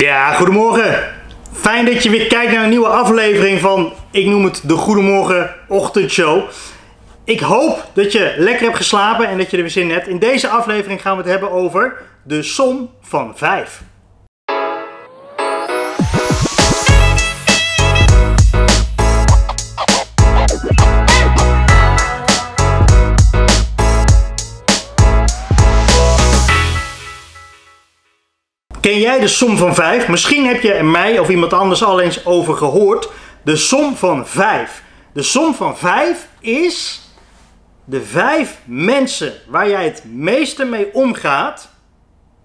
Ja, goedemorgen. Fijn dat je weer kijkt naar een nieuwe aflevering van, ik noem het de Goedemorgen Ochtendshow. Ik hoop dat je lekker hebt geslapen en dat je er weer zin in hebt. In deze aflevering gaan we het hebben over de som van 5. Ken jij de som van 5? Misschien heb je er mij of iemand anders al eens over gehoord. De som van 5. De som van 5 is de vijf mensen waar jij het meeste mee omgaat.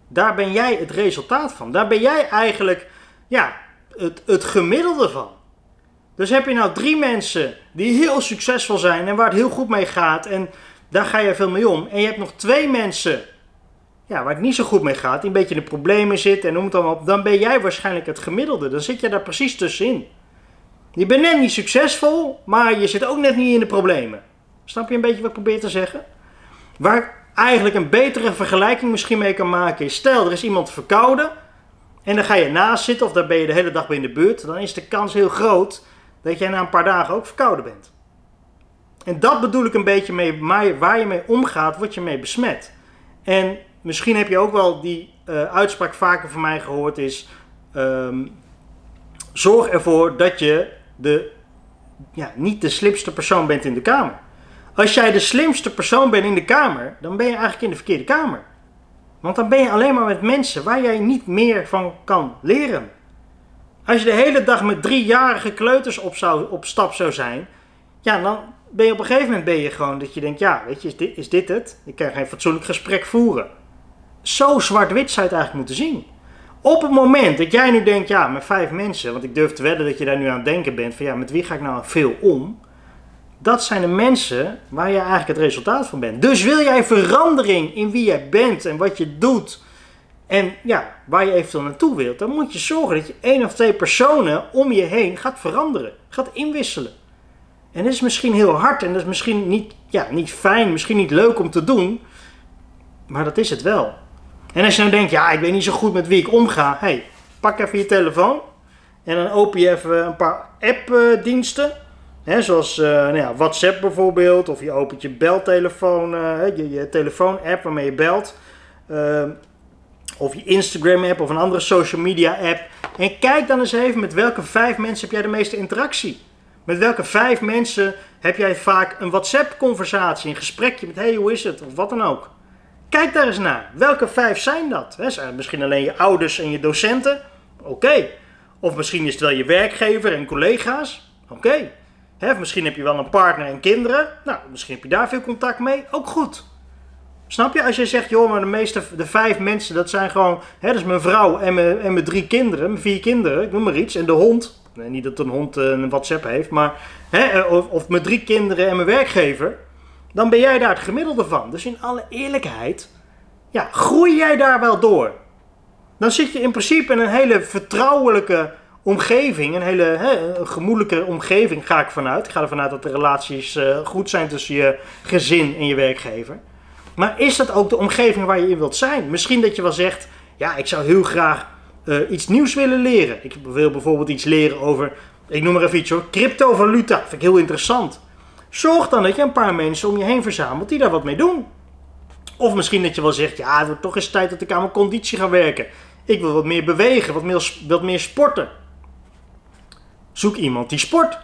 Daar ben jij het resultaat van. Daar ben jij eigenlijk ja, het, het gemiddelde van. Dus heb je nou drie mensen die heel succesvol zijn en waar het heel goed mee gaat en daar ga je veel mee om. En je hebt nog twee mensen ja, waar het niet zo goed mee gaat, die een beetje in de problemen zit en noem het allemaal op, dan ben jij waarschijnlijk het gemiddelde. Dan zit je daar precies tussenin. Je bent net niet succesvol, maar je zit ook net niet in de problemen. Snap je een beetje wat ik probeer te zeggen? Waar ik eigenlijk een betere vergelijking misschien mee kan maken is, stel er is iemand verkouden en dan ga je naast zitten of daar ben je de hele dag bij in de buurt, dan is de kans heel groot dat jij na een paar dagen ook verkouden bent. En dat bedoel ik een beetje mee, waar je mee omgaat, word je mee besmet. En misschien heb je ook wel die uh, uitspraak vaker van mij gehoord is... Um, zorg ervoor dat je de, ja, niet de slimste persoon bent in de kamer. Als jij de slimste persoon bent in de kamer, dan ben je eigenlijk in de verkeerde kamer. Want dan ben je alleen maar met mensen waar jij niet meer van kan leren. Als je de hele dag met driejarige kleuters op, zou, op stap zou zijn, ja, dan ben je op een gegeven moment ben je gewoon dat je denkt, ja, weet je, is dit, is dit het? Ik kan geen fatsoenlijk gesprek voeren. Zo zwart-wit zou je het eigenlijk moeten zien. Op het moment dat jij nu denkt, ja, met vijf mensen, want ik durf te wedden dat je daar nu aan het denken bent, van ja, met wie ga ik nou veel om? Dat zijn de mensen waar je eigenlijk het resultaat van bent. Dus wil jij verandering in wie jij bent en wat je doet en ja, waar je eventueel naartoe wilt, dan moet je zorgen dat je één of twee personen om je heen gaat veranderen, gaat inwisselen. En dat is misschien heel hard en dat is misschien niet, ja, niet fijn, misschien niet leuk om te doen, maar dat is het wel. En als je nou denkt, ja, ik weet niet zo goed met wie ik omga. hey, pak even je telefoon. En dan open je even een paar appdiensten. Hè, zoals uh, nou ja, WhatsApp bijvoorbeeld. Of je opent je beltelefoon, uh, je, je telefoon-app waarmee je belt. Uh, of je Instagram-app of een andere social media-app. En kijk dan eens even met welke vijf mensen heb jij de meeste interactie. Met welke vijf mensen heb jij vaak een WhatsApp-conversatie, een gesprekje met hey, hoe is het? Of wat dan ook. Kijk daar eens naar. Welke vijf zijn dat? He, zijn het misschien alleen je ouders en je docenten? Oké. Of misschien is het wel je werkgever en collega's? Oké. Okay. Misschien heb je wel een partner en kinderen. Nou, misschien heb je daar veel contact mee. Ook goed. Snap je? Als je zegt, joh, maar de meeste, de vijf mensen, dat zijn gewoon, hè, dat is mijn vrouw en mijn, en mijn drie kinderen, mijn vier kinderen, ik noem maar iets, en de hond. Nee, niet dat een hond eh, een WhatsApp heeft, maar, hè, eh, of, of mijn drie kinderen en mijn werkgever dan ben jij daar het gemiddelde van. Dus in alle eerlijkheid, ja, groei jij daar wel door. Dan zit je in principe in een hele vertrouwelijke omgeving, een hele hè, gemoedelijke omgeving ga ik vanuit. Ik ga ervan uit dat de relaties uh, goed zijn tussen je gezin en je werkgever. Maar is dat ook de omgeving waar je in wilt zijn? Misschien dat je wel zegt, ja, ik zou heel graag uh, iets nieuws willen leren. Ik wil bijvoorbeeld iets leren over, ik noem maar even iets hoor, cryptovaluta. Vind ik heel interessant. Zorg dan dat je een paar mensen om je heen verzamelt die daar wat mee doen. Of misschien dat je wel zegt, ja, het wordt toch eens tijd dat ik aan mijn conditie ga werken. Ik wil wat meer bewegen, wat meer, meer sporten. Zoek iemand die sport.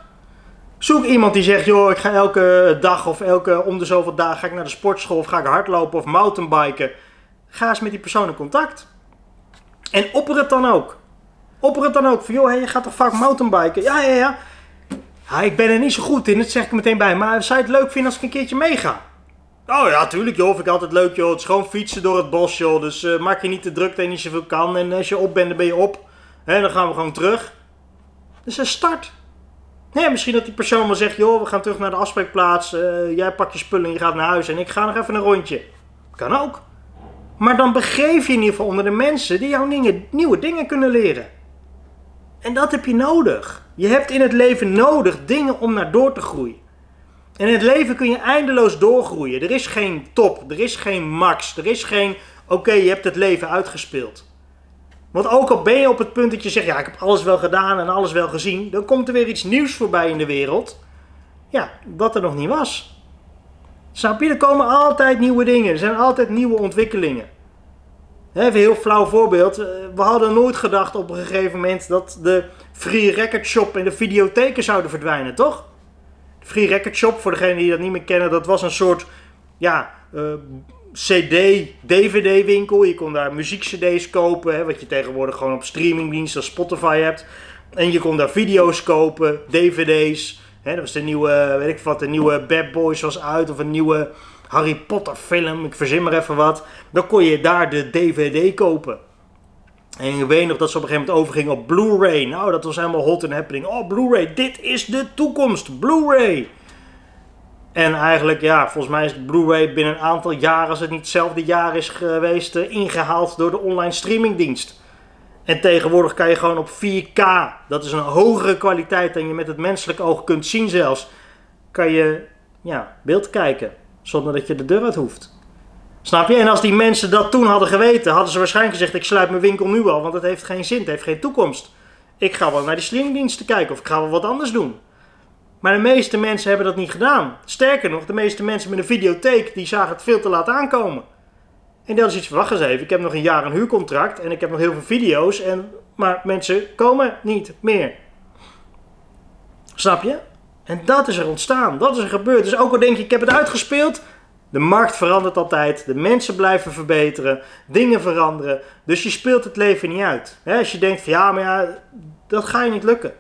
Zoek iemand die zegt, joh, ik ga elke dag of elke om de zoveel dagen ga ik naar de sportschool of ga ik hardlopen of mountainbiken. Ga eens met die persoon in contact. En opper het dan ook. Opper het dan ook van, joh, je gaat toch vaak mountainbiken? Ja, ja, ja. Ja, ik ben er niet zo goed in, dat zeg ik meteen bij. Maar zou je het leuk vinden als ik een keertje meega? Oh ja, tuurlijk joh, vind ik altijd leuk joh. Het is gewoon fietsen door het bos joh. Dus uh, maak je niet te druk dat je niet zoveel kan. En als je op bent, dan ben je op. En dan gaan we gewoon terug. Dus een start. Nee, misschien dat die persoon wel zegt, joh, we gaan terug naar de afspraakplaats. Uh, jij pakt je spullen en je gaat naar huis. En ik ga nog even een rondje. Kan ook. Maar dan begeef je in ieder geval onder de mensen die dingen, nieuwe dingen kunnen leren. En dat heb je nodig. Je hebt in het leven nodig dingen om naar door te groeien. En in het leven kun je eindeloos doorgroeien. Er is geen top, er is geen max, er is geen oké, je hebt het leven uitgespeeld. Want ook al ben je op het punt dat je zegt, ja, ik heb alles wel gedaan en alles wel gezien, dan komt er weer iets nieuws voorbij in de wereld. Ja, wat er nog niet was. Snap je? Er komen altijd nieuwe dingen. Er zijn altijd nieuwe ontwikkelingen. Even heel flauw voorbeeld. Eh, we hadden nooit gedacht op een gegeven moment dat de Free Record Shop en de videotheken zouden verdwijnen, toch? De Free Record Shop, voor degenen die dat niet meer kennen, dat was een soort ja, uh, CD, DVD winkel. Je kon daar muziekcd's kopen, hè, wat je tegenwoordig gewoon op streamingdiensten als Spotify hebt. En je kon daar video's kopen, DVD's. Hè, dat was de nieuwe, weet ik wat, de nieuwe Bad Boys was uit of een nieuwe Harry Potter film, ik verzin maar even wat. Dan kon je daar de DVD kopen. En ik weet nog dat ze op een gegeven moment overging op Blu-ray. Nou, dat was helemaal hot and happening. Oh, Blu-ray, dit is de toekomst. Blu-ray. En eigenlijk, ja, volgens mij is Blu-ray binnen een aantal jaren, als het niet hetzelfde jaar is geweest, eh, ingehaald door de online streamingdienst. En tegenwoordig kan je gewoon op 4K, dat is een hogere kwaliteit dan je met het menselijk oog kunt zien zelfs, kan je ja, beeld kijken zonder dat je de deur uit hoeft. Snap je? En als die mensen dat toen hadden geweten, hadden ze waarschijnlijk gezegd: Ik sluit mijn winkel nu al, want het heeft geen zin, het heeft geen toekomst. Ik ga wel naar die streamingdiensten kijken of ik ga wel wat anders doen. Maar de meeste mensen hebben dat niet gedaan. Sterker nog, de meeste mensen met een videotheek die zagen het veel te laat aankomen. En die hadden zoiets van: Wacht eens even, ik heb nog een jaar een huurcontract en ik heb nog heel veel video's, en, maar mensen komen niet meer. Snap je? En dat is er ontstaan, dat is er gebeurd. Dus ook al denk je, ik heb het uitgespeeld, de markt verandert altijd, de mensen blijven verbeteren, dingen veranderen. Dus je speelt het leven niet uit. als je denkt van ja, maar ja, dat ga je niet lukken.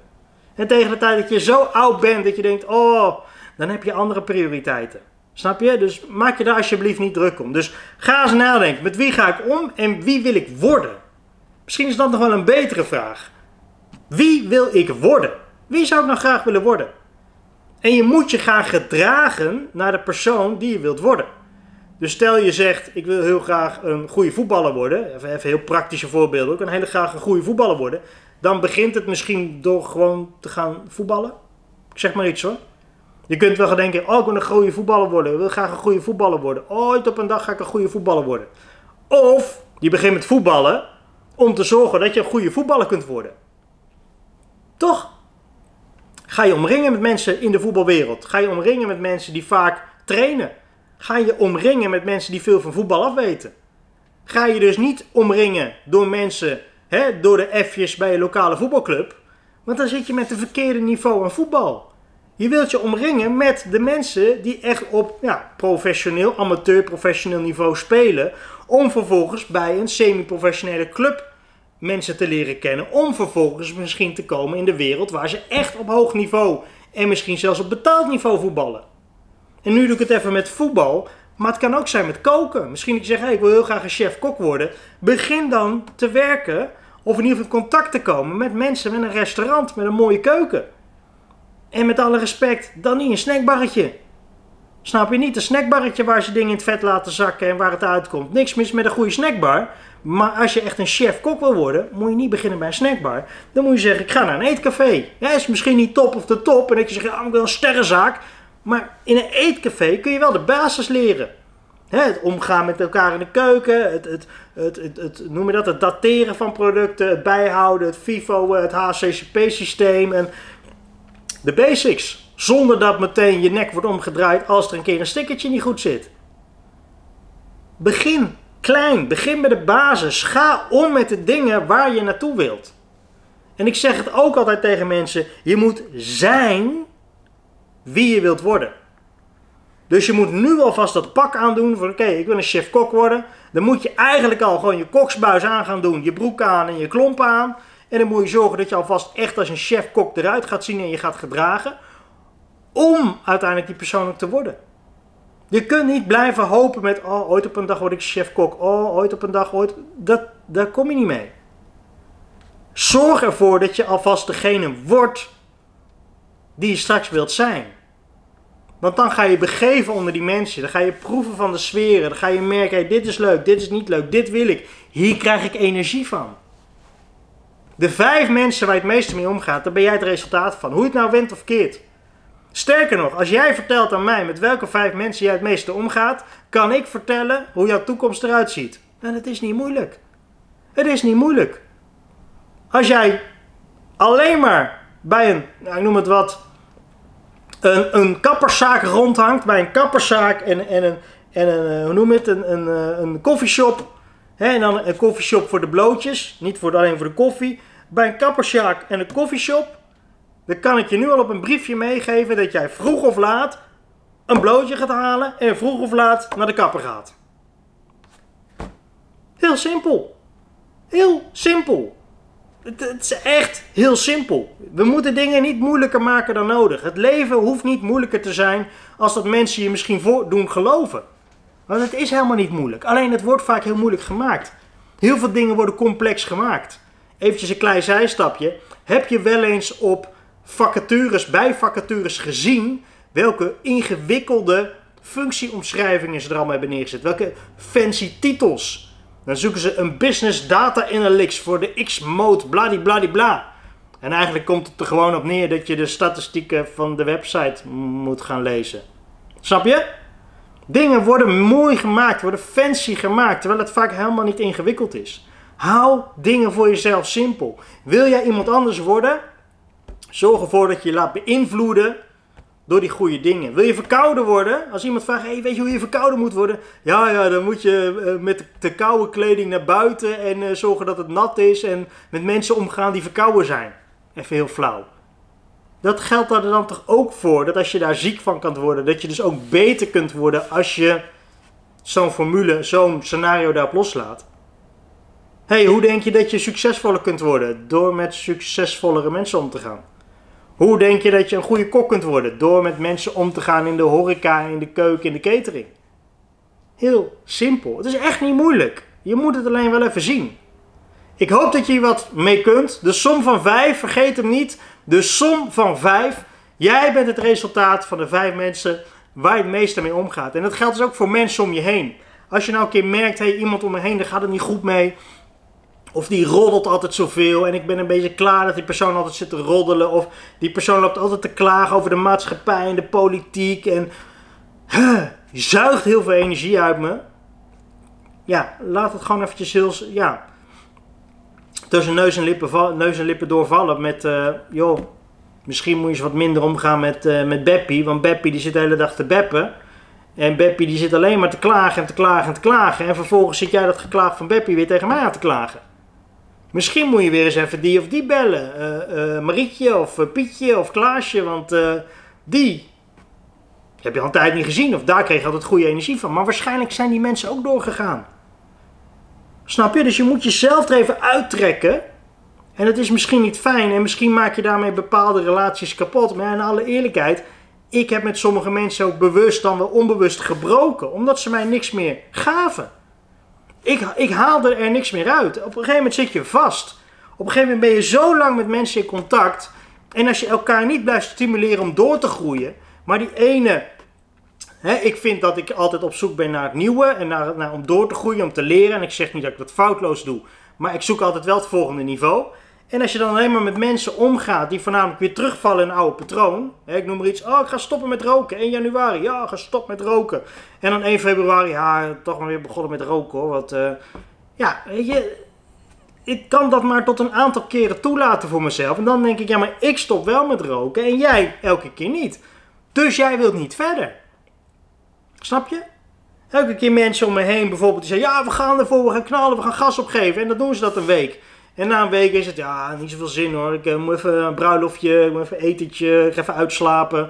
En tegen de tijd dat je zo oud bent dat je denkt, oh, dan heb je andere prioriteiten. Snap je? Dus maak je daar alsjeblieft niet druk om. Dus ga eens nadenken, met wie ga ik om en wie wil ik worden? Misschien is dat nog wel een betere vraag. Wie wil ik worden? Wie zou ik nou graag willen worden? En je moet je gaan gedragen naar de persoon die je wilt worden. Dus stel je zegt, ik wil heel graag een goede voetballer worden. Even, even heel praktische voorbeelden. Ik wil heel graag een goede voetballer worden. Dan begint het misschien door gewoon te gaan voetballen. Ik zeg maar iets hoor. Je kunt wel gaan denken, oh ik wil een goede voetballer worden. Ik wil graag een goede voetballer worden. Ooit op een dag ga ik een goede voetballer worden. Of je begint met voetballen om te zorgen dat je een goede voetballer kunt worden. Toch? Ga je omringen met mensen in de voetbalwereld? Ga je omringen met mensen die vaak trainen? Ga je omringen met mensen die veel van voetbal afweten? Ga je dus niet omringen door mensen, hè, door de F'jes bij je lokale voetbalclub? Want dan zit je met een verkeerde niveau aan voetbal. Je wilt je omringen met de mensen die echt op ja, professioneel, amateur, professioneel niveau spelen. Om vervolgens bij een semi-professionele club mensen te leren kennen. Om vervolgens misschien te komen in de wereld waar ze echt op hoog niveau en misschien zelfs op betaald niveau voetballen. En nu doe ik het even met voetbal, maar het kan ook zijn met koken. Misschien dat je zegt, ik wil heel graag een chef-kok worden. Begin dan te werken of in ieder geval in contact te komen met mensen met een restaurant, met een mooie keuken. En met alle respect, dan niet een snackbarretje. Snap je niet? Een snackbarretje waar ze dingen in het vet laten zakken en waar het uitkomt. Niks mis met een goede snackbar. Maar als je echt een chef-kok wil worden, moet je niet beginnen bij een snackbar. Dan moet je zeggen, ik ga naar een eetcafé. Ja, is misschien niet top of de top. En dat je zegt, ja, ik wil een sterrenzaak. Maar in een eetcafé kun je wel de basis leren. het omgaan met elkaar in de keuken, het, het, het, het, noem dat, het dateren van producten, het bijhouden, het FIFO, het HCCP-systeem en de basics. Zonder dat meteen je nek wordt omgedraaid als er een keer een stickertje niet goed zit. Begin klein, begin met de basis. Ga om met de dingen waar je naartoe wilt. En ik zeg het ook altijd tegen mensen: je moet zijn wie je wilt worden. Dus je moet nu alvast dat pak aandoen van oké, ik wil een chef-kok worden. Dan moet je eigenlijk al gewoon je koksbuis aan gaan doen, je broek aan en je klompen aan. En dan moet je zorgen dat je alvast echt als een chef-kok eruit gaat zien en je gaat gedragen. Om uiteindelijk die persoon ook te worden. Je kunt niet blijven hopen met, oh, ooit op een dag word ik chef-kok. Oh, ooit op een dag, ooit. Dat, daar kom je niet mee. Zorg ervoor dat je alvast degene wordt die je straks wilt zijn. Want dan ga je begeven onder die mensen. Dan ga je proeven van de sferen. Dan ga je merken, hey, dit is leuk, dit is niet leuk, dit wil ik. Hier krijg ik energie van. De vijf mensen waar je het meeste mee omgaat, daar ben jij het resultaat van. Hoe je het nou went of keert. Sterker nog, als jij vertelt aan mij met welke vijf mensen jij het meeste omgaat, kan ik vertellen hoe jouw toekomst eruit ziet. En het is niet moeilijk. Het is niet moeilijk. Als jij alleen maar bij een, nou, ik noem het wat, een, een kapperszaak rondhangt, bij een kapperszaak en, en een, en een eh, hoe noem het, een, een, eh, een koffieshop. Hè, en dan een koffieshop voor de blootjes, niet voor, alleen voor de koffie. Bij een kapperszaak en een koffieshop, dan kan ik je nu al op een briefje meegeven dat jij vroeg of laat een blootje gaat halen en vroeg of laat naar de kapper gaat. Heel simpel. Heel simpel. Het, het, is echt heel simpel. We moeten dingen niet moeilijker maken dan nodig. Het leven hoeft niet moeilijker te zijn als dat mensen je misschien voor doen geloven. Want het is helemaal niet moeilijk. Alleen het wordt vaak heel moeilijk gemaakt. Heel veel dingen worden complex gemaakt. Eventjes een klein zijstapje. Heb je wel eens op vacatures, bij vacatures gezien welke ingewikkelde functieomschrijvingen ze er allemaal hebben neergezet? Welke fancy titels? Dan zoeken ze een business data analytics voor de X-mode, bladibladibla. En eigenlijk komt het er gewoon op neer dat je de statistieken van de website moet gaan lezen. Snap je? Dingen worden mooi gemaakt, worden fancy gemaakt, terwijl het vaak helemaal niet ingewikkeld is. Hou dingen voor jezelf simpel. Wil jij iemand anders worden? Zorg ervoor dat je je laat beïnvloeden door die goede dingen. Wil je verkouden worden? Als iemand vraagt, hey, weet je hoe je verkouden moet worden? Ja, ja, dan moet je uh, met de koude kleding naar buiten en uh, zorgen dat het nat is en met mensen omgaan die verkouden zijn. Even heel flauw. Dat geldt er dan toch ook voor, dat als je daar ziek van kan worden, dat je dus ook beter kunt worden als je zo'n formule, zo'n scenario daarop loslaat. hey, hoe denk je dat je succesvoller kunt worden? Door met succesvollere mensen om te gaan. Hoe denk je dat je een goede kok kunt worden? Door met mensen om te gaan in de horeca, in de keuken, in de catering. Heel simpel. Het is echt niet moeilijk. Je moet het alleen wel even zien. Ik hoop dat je hier wat mee kunt. De som van 5, vergeet hem niet. De som van 5. Jij bent het resultaat van de vijf mensen waar je het meeste mee omgaat. En dat geldt dus ook voor mensen om je heen. Als je nou een keer merkt, hey, iemand om me heen, daar gaat het niet goed mee. Of die roddelt altijd zoveel en ik ben een beetje klaar dat die persoon altijd zit te roddelen. Of die persoon loopt altijd te klagen over de maatschappij en de politiek. En zuigt heel veel energie uit me. Ja, laat het gewoon eventjes heel... Ja, tussen neus en lippen, neus en lippen doorvallen met... Uh, joh, misschien moet je eens wat minder omgaan met, uh, met Beppie. Want Beppie die zit de hele dag te beppen. En Beppie die zit alleen maar te klagen en te klagen en te klagen. En vervolgens zit jij dat geklaag van Beppie weer tegen mij aan te klagen. Misschien moet je weer eens even die of die bellen. Uh, uh, Marietje of uh, Pietje of Klaasje, want die heb je al een tijd niet gezien. Of daar kreeg je altijd goede energie van. Maar waarschijnlijk zijn die mensen ook doorgegaan. Snap je? Dus je moet jezelf er even uittrekken. En dat is misschien niet fijn. En misschien maak je daarmee bepaalde relaties kapot. Maar in alle eerlijkheid, ik heb met sommige mensen ook bewust dan wel onbewust gebroken. Omdat ze mij niks meer gaven. Ik, ik haalde er niks meer uit. Op een gegeven moment zit je vast. Op een gegeven moment ben je zo lang met mensen in contact. En als je elkaar niet blijft stimuleren om door te groeien. Maar die ene. Hè, ik vind dat ik altijd op zoek ben naar het nieuwe. En naar, naar, om door te groeien, om te leren. En ik zeg niet dat ik dat foutloos doe. Maar ik zoek altijd wel het volgende niveau. En als je dan alleen maar met mensen omgaat die voornamelijk weer terugvallen in een oude patroon. Hè, ik noem maar iets. Oh, ik ga stoppen met roken. 1 januari. Ja, ga stoppen met roken. En dan 1 februari. Ja, toch maar weer begonnen met roken hoor. Want uh, ja, weet je. Ik kan dat maar tot een aantal keren toelaten voor mezelf. En dan denk ik, ja, maar ik stop wel met roken. En jij elke keer niet. Dus jij wilt niet verder. Snap je? Elke keer mensen om me heen bijvoorbeeld die zeggen: Ja, we gaan ervoor, we gaan knallen, we gaan gas opgeven. En dan doen ze dat een week. En na een week is het, ja, niet zoveel zin hoor. Ik uh, moet even een bruiloftje, ik moet even etentje, ik even uitslapen.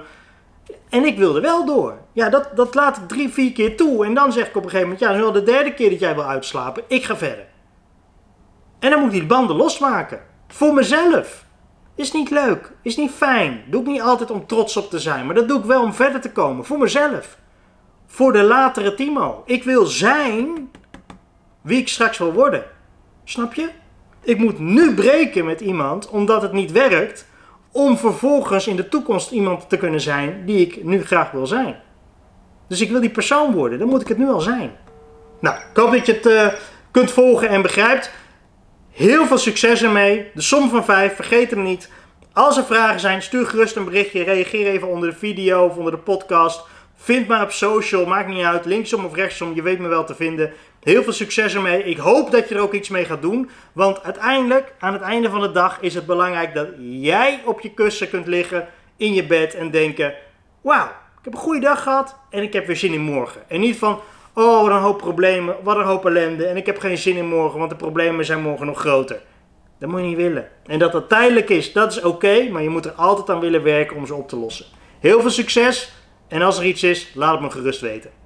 En ik wilde wel door. Ja, dat, dat laat ik drie, vier keer toe. En dan zeg ik op een gegeven moment, ja, nu al de derde keer dat jij wil uitslapen. Ik ga verder. En dan moet ik die banden losmaken. Voor mezelf. Is niet leuk. Is niet fijn. Doe ik niet altijd om trots op te zijn. Maar dat doe ik wel om verder te komen. Voor mezelf. Voor de latere Timo. Ik wil zijn wie ik straks wil worden. Snap je? Ik moet nu breken met iemand omdat het niet werkt, om vervolgens in de toekomst iemand te kunnen zijn die ik nu graag wil zijn. Dus ik wil die persoon worden, dan moet ik het nu al zijn. Nou, ik hoop dat je het uh, kunt volgen en begrijpt. Heel veel succes ermee. De som van 5, vergeet hem niet. Als er vragen zijn, stuur gerust een berichtje. Reageer even onder de video of onder de podcast. Vind me op social, maakt niet uit. Linksom of rechtsom, je weet me wel te vinden. Heel veel succes ermee. Ik hoop dat je er ook iets mee gaat doen. Want uiteindelijk, aan het einde van de dag, is het belangrijk dat jij op je kussen kunt liggen in je bed en denken: Wauw, ik heb een goede dag gehad en ik heb weer zin in morgen. En niet van: Oh, wat een hoop problemen, wat een hoop ellende en ik heb geen zin in morgen, want de problemen zijn morgen nog groter. Dat moet je niet willen. En dat dat tijdelijk is, dat is oké, maar je moet er altijd aan willen werken om ze op te lossen. Heel veel succes en als er iets is, laat het me gerust weten.